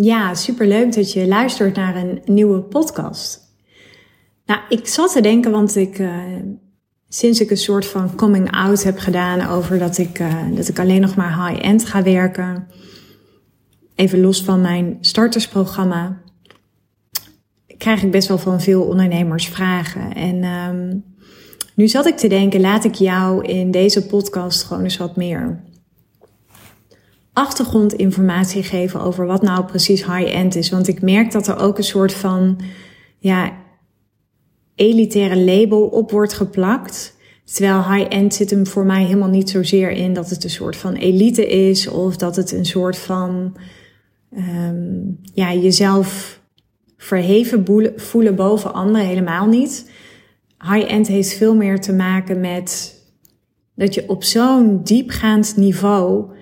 Ja, superleuk dat je luistert naar een nieuwe podcast. Nou, ik zat te denken, want ik, uh, sinds ik een soort van coming out heb gedaan over dat ik, uh, dat ik alleen nog maar high-end ga werken, even los van mijn startersprogramma, krijg ik best wel van veel ondernemers vragen. En um, nu zat ik te denken, laat ik jou in deze podcast gewoon eens wat meer achtergrondinformatie geven over wat nou precies high-end is. Want ik merk dat er ook een soort van ja, elitaire label op wordt geplakt. Terwijl high-end zit hem voor mij helemaal niet zozeer in dat het een soort van elite is of dat het een soort van um, ja, jezelf verheven voelen boven anderen helemaal niet. High-end heeft veel meer te maken met dat je op zo'n diepgaand niveau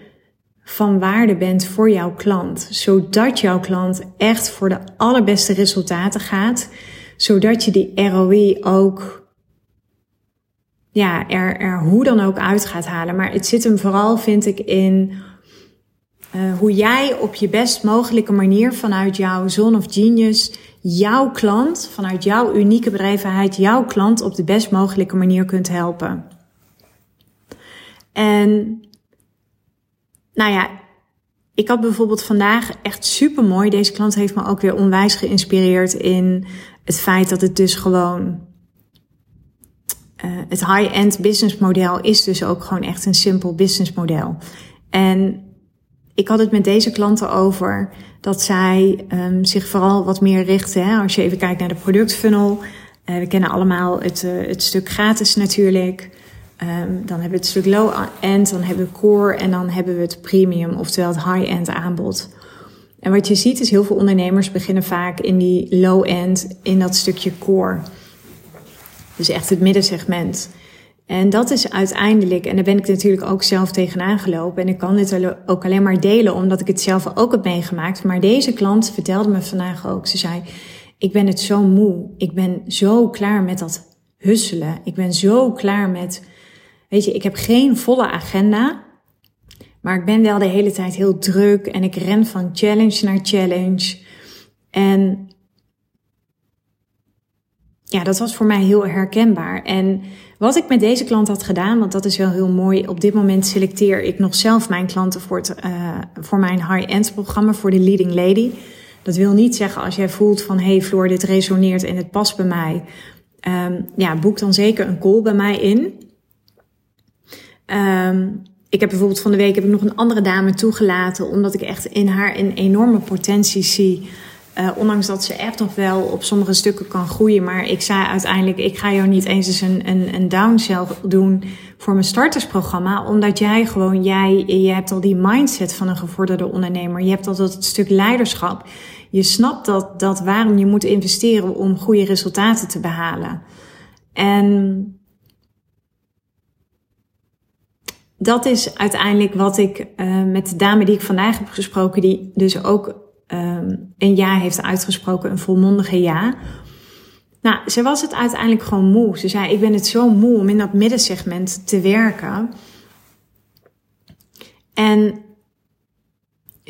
van waarde bent voor jouw klant. Zodat jouw klant echt voor de allerbeste resultaten gaat. Zodat je die ROI ook, ja, er, er hoe dan ook uit gaat halen. Maar het zit hem vooral, vind ik, in uh, hoe jij op je best mogelijke manier vanuit jouw zone of genius jouw klant, vanuit jouw unieke bedrijvigheid, jouw klant op de best mogelijke manier kunt helpen. En nou ja, ik had bijvoorbeeld vandaag echt super mooi. Deze klant heeft me ook weer onwijs geïnspireerd in het feit dat het dus gewoon. Uh, het high-end business model is dus ook gewoon echt een simpel business model. En ik had het met deze klanten over dat zij um, zich vooral wat meer richten. Hè? Als je even kijkt naar de productfunnel. Uh, we kennen allemaal het, uh, het stuk gratis natuurlijk. Um, dan hebben we het stuk low-end, dan hebben we core en dan hebben we het premium, oftewel het high-end aanbod. En wat je ziet is heel veel ondernemers beginnen vaak in die low-end, in dat stukje core. Dus echt het middensegment. En dat is uiteindelijk, en daar ben ik natuurlijk ook zelf tegenaan gelopen. En ik kan dit ook alleen maar delen, omdat ik het zelf ook heb meegemaakt. Maar deze klant vertelde me vandaag ook. Ze zei, ik ben het zo moe. Ik ben zo klaar met dat husselen. Ik ben zo klaar met Weet je, ik heb geen volle agenda. Maar ik ben wel de hele tijd heel druk en ik ren van challenge naar challenge. En ja, dat was voor mij heel herkenbaar. En wat ik met deze klant had gedaan, want dat is wel heel mooi. Op dit moment selecteer ik nog zelf mijn klanten voor, het, uh, voor mijn high-end programma, voor de Leading Lady. Dat wil niet zeggen als jij voelt van, hey Floor, dit resoneert en het past bij mij. Um, ja, boek dan zeker een call bij mij in. Um, ik heb bijvoorbeeld van de week heb ik nog een andere dame toegelaten, omdat ik echt in haar een enorme potentie zie. Uh, ondanks dat ze echt nog wel op sommige stukken kan groeien. Maar ik zei uiteindelijk, ik ga jou niet eens eens een, een, een downsell doen voor mijn startersprogramma. Omdat jij gewoon, jij, je hebt al die mindset van een gevorderde ondernemer. Je hebt al dat stuk leiderschap. Je snapt dat, dat waarom je moet investeren om goede resultaten te behalen. En dat is uiteindelijk wat ik uh, met de dame die ik vandaag heb gesproken, die dus ook um, een ja heeft uitgesproken, een volmondige ja. Nou, ze was het uiteindelijk gewoon moe. Ze zei: Ik ben het zo moe om in dat middensegment te werken. En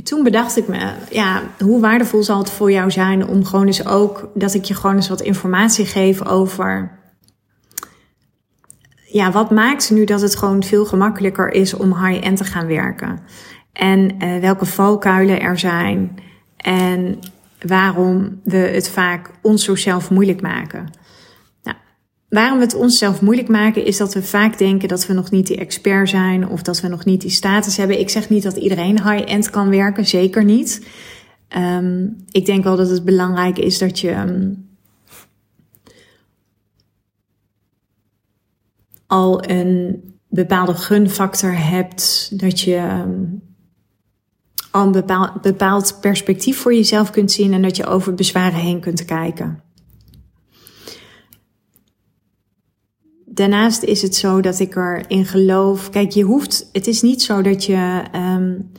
toen bedacht ik me, ja, hoe waardevol zal het voor jou zijn om gewoon eens ook dat ik je gewoon eens wat informatie geef over ja, wat maakt nu dat het gewoon veel gemakkelijker is om high-end te gaan werken? En uh, welke valkuilen er zijn en waarom we het vaak ons zelf moeilijk maken. Nou, waarom we het onszelf moeilijk maken is dat we vaak denken dat we nog niet die expert zijn of dat we nog niet die status hebben. Ik zeg niet dat iedereen high-end kan werken, zeker niet. Um, ik denk wel dat het belangrijk is dat je um, al een bepaalde gunfactor hebt, dat je um, al een bepaald, perspectief voor jezelf kunt zien en dat je over bezwaren heen kunt kijken. Daarnaast is het zo dat ik erin geloof. Kijk, je hoeft. Het is niet zo dat je. Um,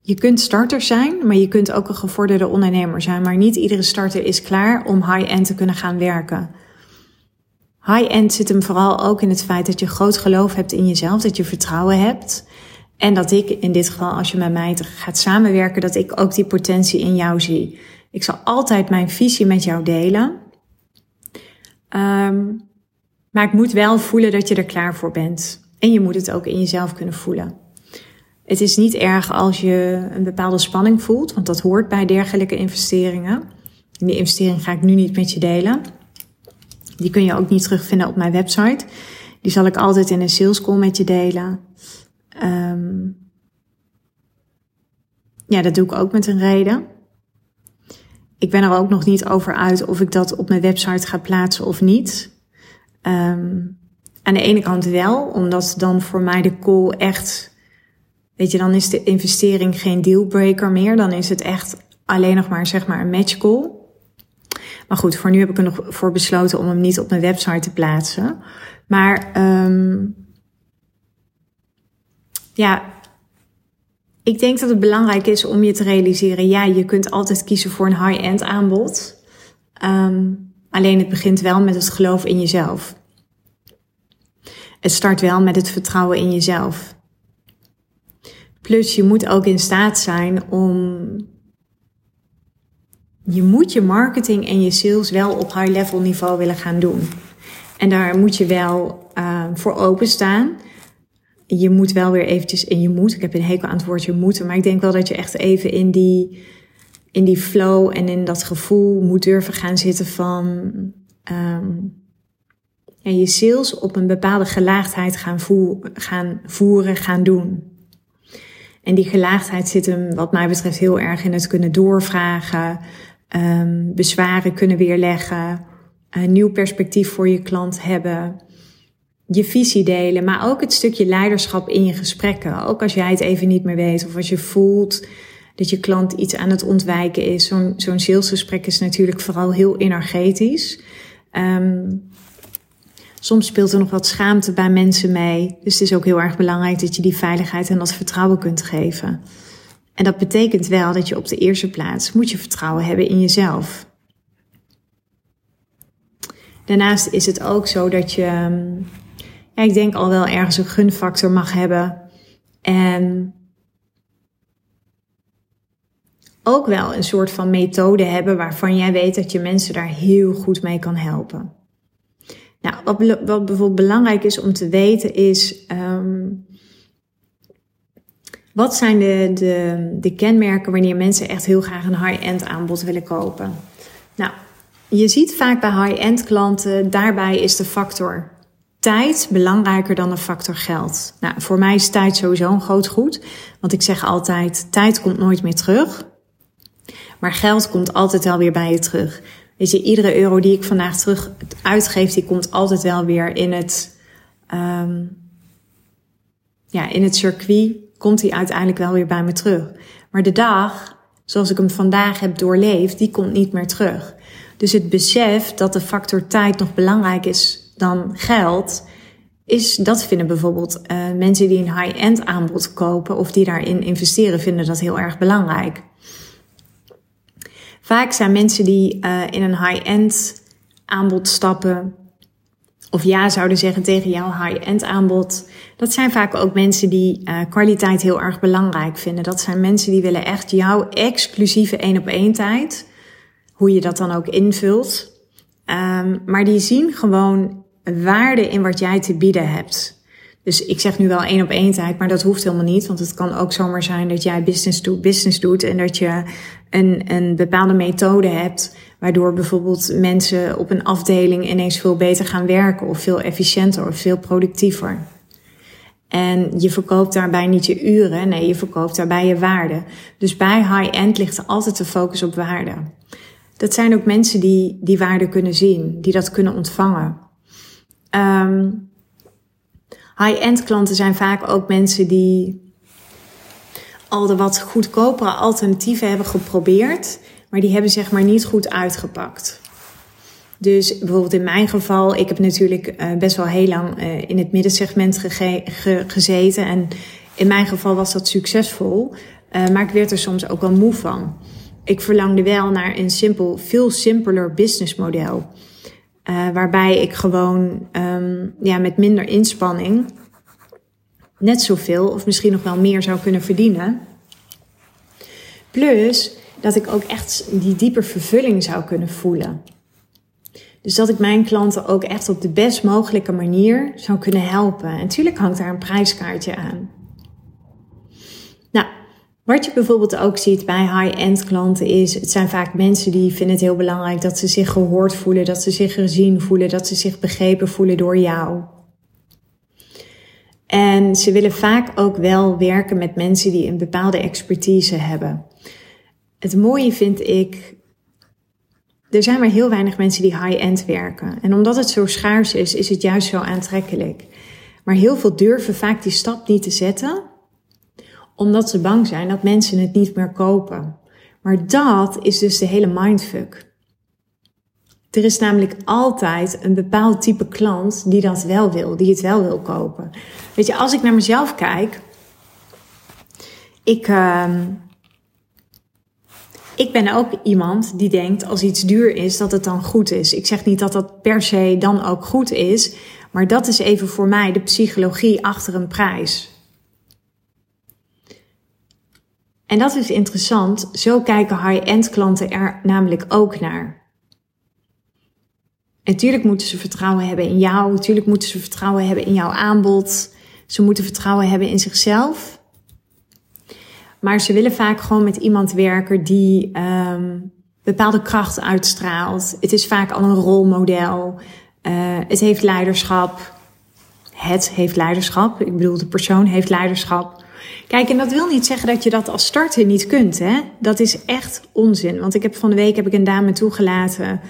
je kunt starter zijn, maar je kunt ook een gevorderde ondernemer zijn. Maar niet iedere starter is klaar om high-end te kunnen gaan werken. High-end zit hem vooral ook in het feit dat je groot geloof hebt in jezelf, dat je vertrouwen hebt. En dat ik in dit geval, als je met mij gaat samenwerken, dat ik ook die potentie in jou zie. Ik zal altijd mijn visie met jou delen. Um, maar ik moet wel voelen dat je er klaar voor bent. En je moet het ook in jezelf kunnen voelen. Het is niet erg als je een bepaalde spanning voelt, want dat hoort bij dergelijke investeringen. En die investering ga ik nu niet met je delen. Die kun je ook niet terugvinden op mijn website. Die zal ik altijd in een sales call met je delen. Um, ja, dat doe ik ook met een reden. Ik ben er ook nog niet over uit of ik dat op mijn website ga plaatsen of niet. Um, aan de ene kant wel, omdat dan voor mij de call echt, weet je, dan is de investering geen dealbreaker meer. Dan is het echt alleen nog maar, zeg maar, een match call. Maar goed, voor nu heb ik er nog voor besloten om hem niet op mijn website te plaatsen. Maar um, ja, ik denk dat het belangrijk is om je te realiseren, ja, je kunt altijd kiezen voor een high-end aanbod. Um, alleen het begint wel met het geloof in jezelf. Het start wel met het vertrouwen in jezelf. Plus je moet ook in staat zijn om. Je moet je marketing en je sales wel op high level niveau willen gaan doen. En daar moet je wel uh, voor openstaan je moet wel weer eventjes, en je moet, ik heb een hekel aan het woordje moeten, maar ik denk wel dat je echt even in die, in die flow en in dat gevoel moet durven gaan zitten van um, ja, je sales op een bepaalde gelaagdheid gaan, gaan voeren, gaan doen. En die gelaagdheid zit hem, wat mij betreft, heel erg in het kunnen doorvragen, um, bezwaren kunnen weerleggen, een nieuw perspectief voor je klant hebben je visie delen, maar ook het stukje leiderschap in je gesprekken. Ook als jij het even niet meer weet of als je voelt dat je klant iets aan het ontwijken is. Zo'n zo'n salesgesprek is natuurlijk vooral heel energetisch. Um, soms speelt er nog wat schaamte bij mensen mee. Dus het is ook heel erg belangrijk dat je die veiligheid en dat vertrouwen kunt geven. En dat betekent wel dat je op de eerste plaats moet je vertrouwen hebben in jezelf. Daarnaast is het ook zo dat je ehm, ja, ik denk al wel ergens een gunfactor mag hebben. En ook wel een soort van methode hebben waarvan jij weet dat je mensen daar heel goed mee kan helpen. Nou, wat, wat bijvoorbeeld belangrijk is om te weten is. Um, wat zijn de, de, de kenmerken wanneer mensen echt heel graag een high-end aanbod willen kopen? Nou, je ziet vaak bij high-end klanten, daarbij is de factor tijd belangrijker dan een factor geld. Nou, voor mij is tijd sowieso een groot goed. Want ik zeg altijd, tijd komt nooit meer terug. Maar geld komt altijd wel weer bij je terug. Weet je, iedere euro die ik vandaag terug uitgeef, die komt altijd wel weer in het, um, ja, in het circuit. Komt die uiteindelijk wel weer bij me terug. Maar de dag, zoals ik hem vandaag heb doorleefd, die komt niet meer terug. Dus het besef dat de factor tijd nog belangrijk is dan geld, is dat vinden bijvoorbeeld uh, mensen die een high-end aanbod kopen of die daarin investeren, vinden dat heel erg belangrijk. Vaak zijn mensen die uh, in een high-end aanbod stappen, of ja zouden zeggen tegen jouw high-end aanbod, dat zijn vaak ook mensen die uh, kwaliteit heel erg belangrijk vinden. Dat zijn mensen die willen echt jouw exclusieve één op één tijd, hoe je dat dan ook invult. Um, maar die zien gewoon waarde in wat jij te bieden hebt. Dus ik zeg nu wel één op één tijd, maar dat hoeft helemaal niet. Want het kan ook zomaar zijn dat jij business to business doet en dat je een, een bepaalde methode hebt. Waardoor bijvoorbeeld mensen op een afdeling ineens veel beter gaan werken of veel efficiënter of veel productiever. En je verkoopt daarbij niet je uren, nee, je verkoopt daarbij je waarde. Dus bij high-end ligt er altijd de focus op waarde. Dat zijn ook mensen die die waarde kunnen zien, die dat kunnen ontvangen. Um, High-end klanten zijn vaak ook mensen die al de wat goedkopere alternatieven hebben geprobeerd, maar die hebben zeg maar niet goed uitgepakt. Dus bijvoorbeeld in mijn geval, ik heb natuurlijk uh, best wel heel lang uh, in het middensegment ge gezeten. En in mijn geval was dat succesvol, uh, maar ik werd er soms ook wel moe van. Ik verlangde wel naar een simpel, veel simpeler businessmodel. Waarbij ik gewoon um, ja, met minder inspanning net zoveel of misschien nog wel meer zou kunnen verdienen. Plus dat ik ook echt die diepe vervulling zou kunnen voelen. Dus dat ik mijn klanten ook echt op de best mogelijke manier zou kunnen helpen. En natuurlijk hangt daar een prijskaartje aan. Nou, wat je bijvoorbeeld ook ziet bij high-end klanten is, het zijn vaak mensen die vinden het heel belangrijk dat ze zich gehoord voelen, dat ze zich gezien voelen, dat ze zich begrepen voelen door jou. En ze willen vaak ook wel werken met mensen die een bepaalde expertise hebben. Het mooie vind ik, er zijn maar heel weinig mensen die high-end werken. En omdat het zo schaars is, is het juist zo aantrekkelijk. Maar heel veel durven vaak die stap niet te zetten, omdat ze bang zijn dat mensen het niet meer kopen. Maar dat is dus de hele mindfuck. Er is namelijk altijd een bepaald type klant die dat wel wil, die het wel wil kopen. Weet je, als ik naar mezelf kijk, ik, uh, ik ben ook iemand die denkt als iets duur is, dat het dan goed is. Ik zeg niet dat dat per se dan ook goed is, maar dat is even voor mij de psychologie achter een prijs. En dat is interessant. Zo kijken high-end klanten er namelijk ook naar. Natuurlijk moeten ze vertrouwen hebben in jou. Natuurlijk moeten ze vertrouwen hebben in jouw aanbod. Ze moeten vertrouwen hebben in zichzelf. Maar ze willen vaak gewoon met iemand werken die um, bepaalde kracht uitstraalt. Het is vaak al een rolmodel. Uh, het heeft leiderschap. Het heeft leiderschap. Ik bedoel, de persoon heeft leiderschap. Kijk, en dat wil niet zeggen dat je dat als starter niet kunt. Hè? Dat is echt onzin. Want ik heb van de week heb ik een dame toegelaten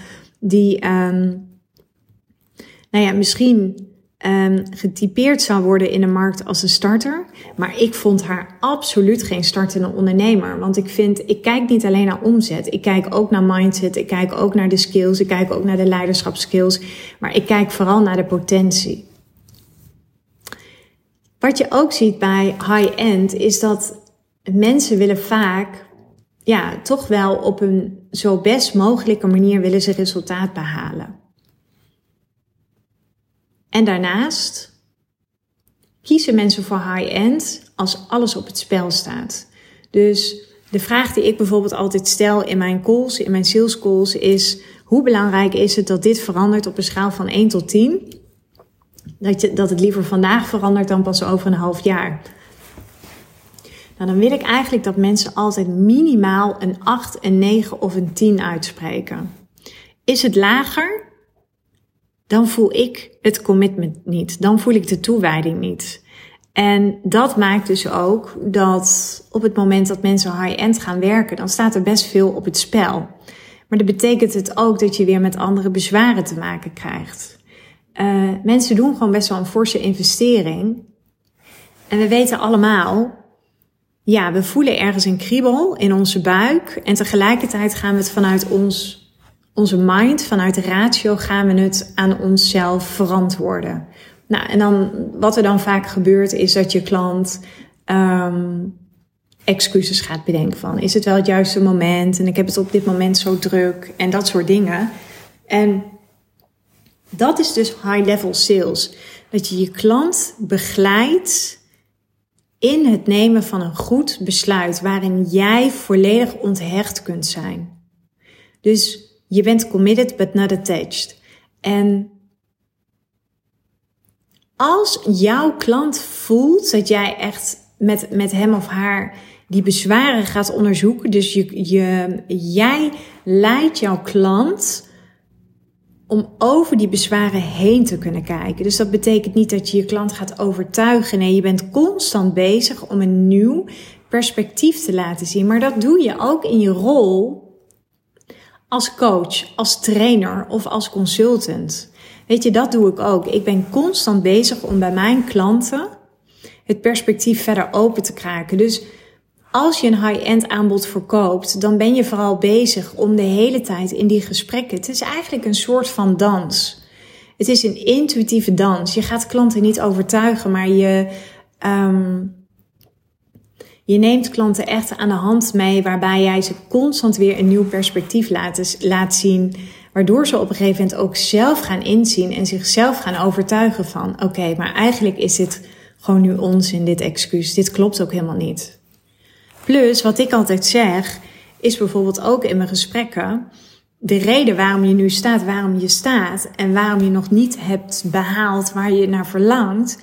die, um, nou ja, misschien um, getypeerd zou worden in de markt als een starter. Maar ik vond haar absoluut geen startende ondernemer. Want ik vind, ik kijk niet alleen naar omzet. Ik kijk ook naar mindset. Ik kijk ook naar de skills. Ik kijk ook naar de leiderschapskills. Maar ik kijk vooral naar de potentie. Wat je ook ziet bij high-end is dat mensen willen vaak, ja, toch wel op een zo best mogelijke manier willen ze resultaat behalen. En daarnaast kiezen mensen voor high-end als alles op het spel staat. Dus de vraag die ik bijvoorbeeld altijd stel in mijn calls, in mijn sales calls, is: hoe belangrijk is het dat dit verandert op een schaal van 1 tot 10? Dat, je, dat het liever vandaag verandert dan pas over een half jaar. Nou, dan wil ik eigenlijk dat mensen altijd minimaal een 8, een 9 of een 10 uitspreken. Is het lager, dan voel ik het commitment niet. Dan voel ik de toewijding niet. En dat maakt dus ook dat op het moment dat mensen high-end gaan werken, dan staat er best veel op het spel. Maar dat betekent het ook dat je weer met andere bezwaren te maken krijgt. Uh, mensen doen gewoon best wel een forse investering. En we weten allemaal, ja, we voelen ergens een kriebel in onze buik. En tegelijkertijd gaan we het vanuit ons onze mind, vanuit de ratio, gaan we het aan onszelf verantwoorden. Nou, en dan, wat er dan vaak gebeurt, is dat je klant um, excuses gaat bedenken van, is het wel het juiste moment? En ik heb het op dit moment zo druk en dat soort dingen. En dat is dus high-level sales. Dat je je klant begeleidt in het nemen van een goed besluit waarin jij volledig onthecht kunt zijn. Dus je bent committed but not attached. En als jouw klant voelt dat jij echt met, met hem of haar die bezwaren gaat onderzoeken, dus je, je, jij leidt jouw klant om over die bezwaren heen te kunnen kijken. Dus dat betekent niet dat je je klant gaat overtuigen. Nee, je bent constant bezig om een nieuw perspectief te laten zien. Maar dat doe je ook in je rol als coach, als trainer of als consultant. Weet je, dat doe ik ook. Ik ben constant bezig om bij mijn klanten het perspectief verder open te kraken. Dus als je een high-end aanbod verkoopt, dan ben je vooral bezig om de hele tijd in die gesprekken. Het is eigenlijk een soort van dans. Het is een intuïtieve dans. Je gaat klanten niet overtuigen, maar je, um, je neemt klanten echt aan de hand mee, waarbij jij ze constant weer een nieuw perspectief laat, laat zien. Waardoor ze op een gegeven moment ook zelf gaan inzien en zichzelf gaan overtuigen van: oké, maar eigenlijk is dit gewoon nu onzin, dit excuus. Dit klopt ook helemaal niet. Plus, wat ik altijd zeg, is bijvoorbeeld ook in mijn gesprekken de reden waarom je nu staat, waarom je staat en waarom je nog niet hebt behaald waar je naar verlangt,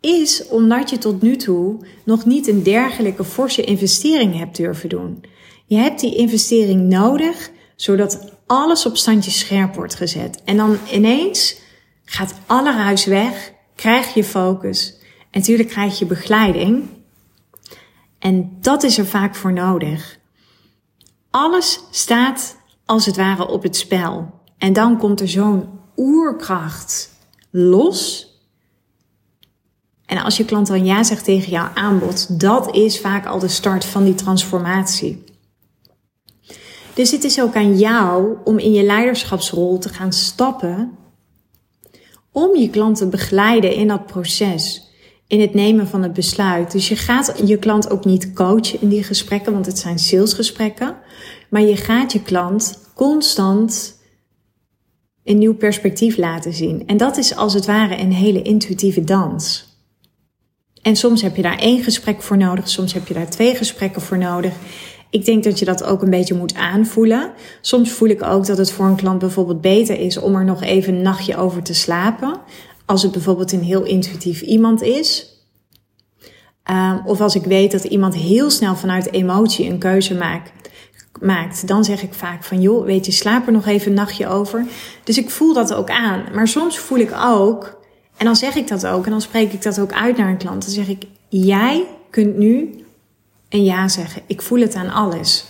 is omdat je tot nu toe nog niet een dergelijke forse investering hebt durven doen. Je hebt die investering nodig zodat alles op standje scherp wordt gezet. En dan ineens gaat alle ruis weg, krijg je focus en natuurlijk krijg je begeleiding. En dat is er vaak voor nodig. Alles staat als het ware op het spel. En dan komt er zo'n oerkracht los. En als je klant dan ja zegt tegen jouw aanbod, dat is vaak al de start van die transformatie. Dus het is ook aan jou om in je leiderschapsrol te gaan stappen om je klant te begeleiden in dat proces, in het nemen van het besluit. Dus je gaat je klant ook niet coachen in die gesprekken, want het zijn salesgesprekken, maar je gaat je klant constant een nieuw perspectief laten zien. En dat is als het ware een hele intuïtieve dans. En soms heb je daar één gesprek voor nodig, soms heb je daar twee gesprekken voor nodig. Ik denk dat je dat ook een beetje moet aanvoelen. Soms voel ik ook dat het voor een klant bijvoorbeeld beter is om er nog even een nachtje over te slapen. Als het bijvoorbeeld een heel intuïtief iemand is. Um, of als ik weet dat iemand heel snel vanuit emotie een keuze maakt, dan zeg ik vaak van joh, weet je, slaap er nog even een nachtje over. Dus ik voel dat ook aan. Maar soms voel ik ook, en dan zeg ik dat ook, en dan spreek ik dat ook uit naar een klant. Dan zeg ik, jij kunt nu en ja zeggen. Ik voel het aan alles.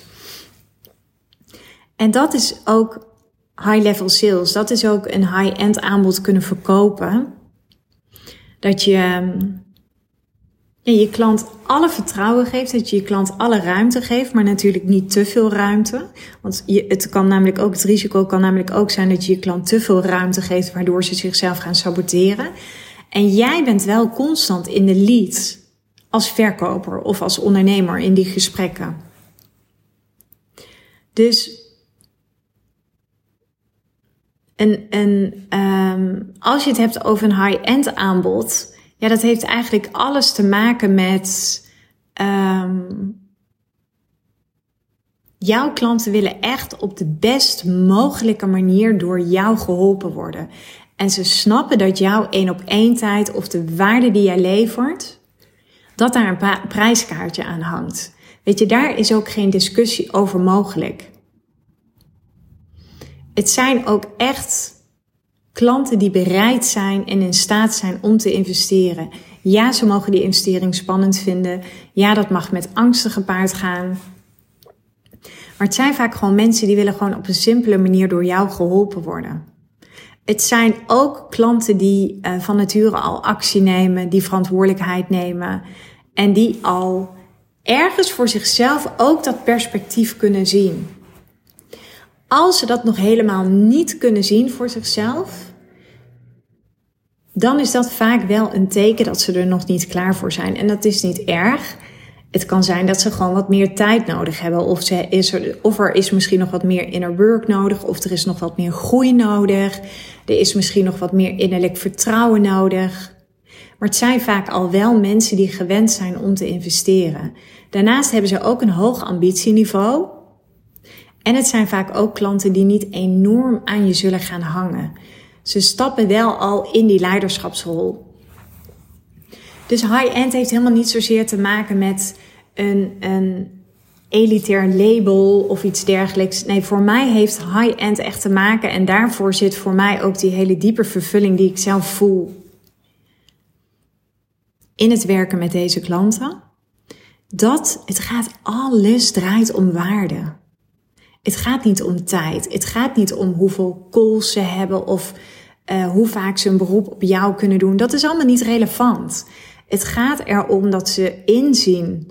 En dat is ook high-level sales. Dat is ook een high-end aanbod kunnen verkopen. Dat je ja, je klant alle vertrouwen geeft, dat je je klant alle ruimte geeft, maar natuurlijk niet te veel ruimte. Want je, het kan namelijk ook, het risico kan namelijk ook zijn dat je je klant te veel ruimte geeft, waardoor ze zichzelf gaan saboteren. En jij bent wel constant in de lead als verkoper of als ondernemer in die gesprekken. Dus um, als je het hebt over een high-end aanbod, ja, dat heeft eigenlijk alles te maken met um, jouw klanten willen echt op de best mogelijke manier door jou geholpen worden. En ze snappen dat jouw één op één tijd of de waarde die jij levert, dat daar een prijskaartje aan hangt. Weet je, daar is ook geen discussie over mogelijk. Het zijn ook echt klanten die bereid zijn en in staat zijn om te investeren. Ja, ze mogen die investering spannend vinden. Ja, dat mag met angsten gepaard gaan. Maar het zijn vaak gewoon mensen die willen gewoon op een simpele manier door jou geholpen worden. Het zijn ook klanten die uh, van nature al actie nemen, die verantwoordelijkheid nemen, en die al ergens voor zichzelf ook dat perspectief kunnen zien. Als ze dat nog helemaal niet kunnen zien voor zichzelf, dan is dat vaak wel een teken dat ze er nog niet klaar voor zijn. En dat is niet erg. Het kan zijn dat ze gewoon wat meer tijd nodig hebben. Of, ze is er, of er is misschien nog wat meer inner work nodig. Of er is nog wat meer groei nodig. Er is misschien nog wat meer innerlijk vertrouwen nodig. Maar het zijn vaak al wel mensen die gewend zijn om te investeren. Daarnaast hebben ze ook een hoog ambitieniveau. En het zijn vaak ook klanten die niet enorm aan je zullen gaan hangen. Ze stappen wel al in die leiderschapsrol. Dus high-end heeft helemaal niet zozeer te maken met een, een elitair label of iets dergelijks. Nee, voor mij heeft high-end echt te maken en daarvoor zit voor mij ook die hele diepe vervulling die ik zelf voel in het werken met deze klanten, dat het gaat, alles draait om waarde. Het gaat niet om tijd. Het gaat niet om hoeveel calls ze hebben of uh, hoe vaak ze een beroep op jou kunnen doen. Dat is allemaal niet relevant. Het gaat erom dat ze inzien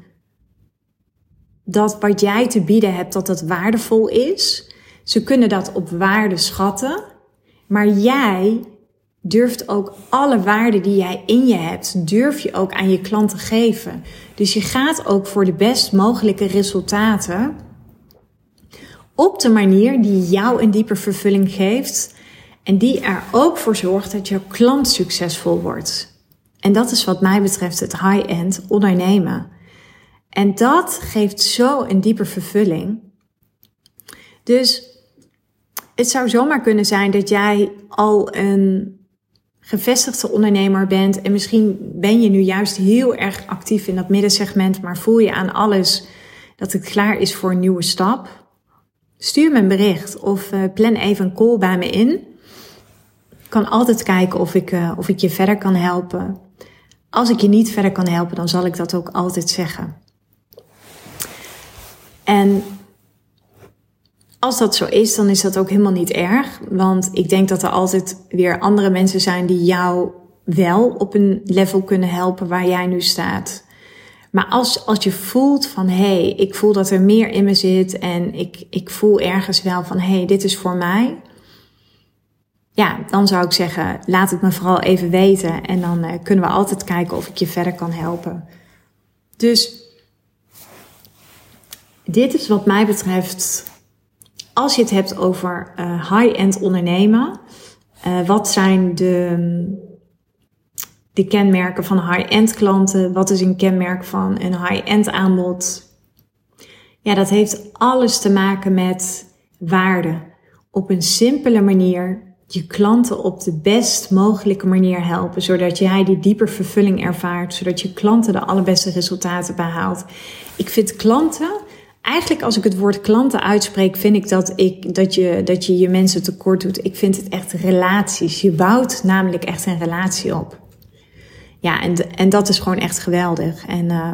dat wat jij te bieden hebt, dat dat waardevol is. Ze kunnen dat op waarde schatten. Maar jij durft ook alle waarden die jij in je hebt, durf je ook aan je klanten geven. Dus je gaat ook voor de best mogelijke resultaten op de manier die jou een dieper vervulling geeft en die er ook voor zorgt dat jouw klant succesvol wordt. En dat is wat mij betreft het high-end ondernemen. En dat geeft zo een diepe vervulling. Dus het zou zomaar kunnen zijn dat jij al een gevestigde ondernemer bent en misschien ben je nu juist heel erg actief in dat middensegment, maar voel je aan alles dat het klaar is voor een nieuwe stap. Stuur me een bericht of uh, plan even een call bij me in. Ik kan altijd kijken of ik, uh, of ik je verder kan helpen. Als ik je niet verder kan helpen, dan zal ik dat ook altijd zeggen. En als dat zo is, dan is dat ook helemaal niet erg. Want ik denk dat er altijd weer andere mensen zijn die jou wel op een level kunnen helpen waar jij nu staat. Maar als, als je voelt van hé, hey, ik voel dat er meer in me zit en ik, ik voel ergens wel van hé, hey, dit is voor mij. Ja, dan zou ik zeggen, laat het me vooral even weten en dan uh, kunnen we altijd kijken of ik je verder kan helpen. Dus dit is wat mij betreft als je het hebt over uh, high-end ondernemen, uh, wat zijn de, de kenmerken van high-end klanten? Wat is een kenmerk van een high-end aanbod? Ja, dat heeft alles te maken met waarde. Op een simpele manier je klanten op de best mogelijke manier helpen, zodat jij die dieper vervulling ervaart, zodat je klanten de allerbeste resultaten behaalt. Ik vind klanten eigenlijk als ik het woord klanten uitspreek, vind ik dat, ik dat, je, dat je je mensen tekort doet. Ik vind het echt relaties. Je bouwt namelijk echt een relatie op. Ja, en, en dat is gewoon echt geweldig. En uh,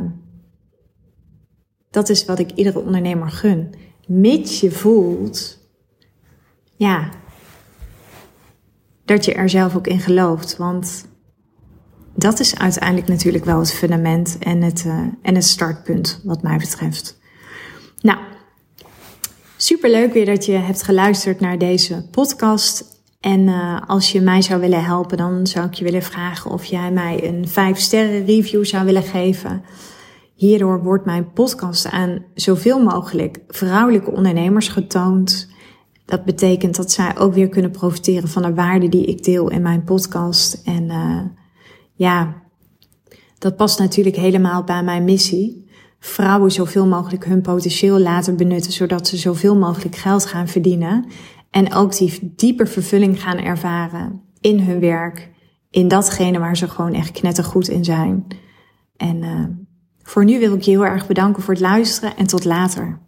dat is wat ik iedere ondernemer gun. Mits je voelt, ja, dat je er zelf ook in gelooft. Want dat is uiteindelijk natuurlijk wel het fundament en het, uh, en het startpunt, wat mij betreft. Nou, superleuk weer dat je hebt geluisterd naar deze podcast. En uh, als je mij zou willen helpen, dan zou ik je willen vragen of jij mij een 5 sterren review zou willen geven. Hierdoor wordt mijn podcast aan zoveel mogelijk vrouwelijke ondernemers getoond. Dat betekent dat zij ook weer kunnen profiteren van de waarde die ik deel in mijn podcast. En uh, ja, dat past natuurlijk helemaal bij mijn missie vrouwen zoveel mogelijk hun potentieel laten benutten, zodat ze zoveel mogelijk geld gaan verdienen. En ook die dieper vervulling gaan ervaren in hun werk, in datgene waar ze gewoon echt knettergoed in zijn. En uh, voor nu wil ik je heel erg bedanken voor het luisteren en tot later.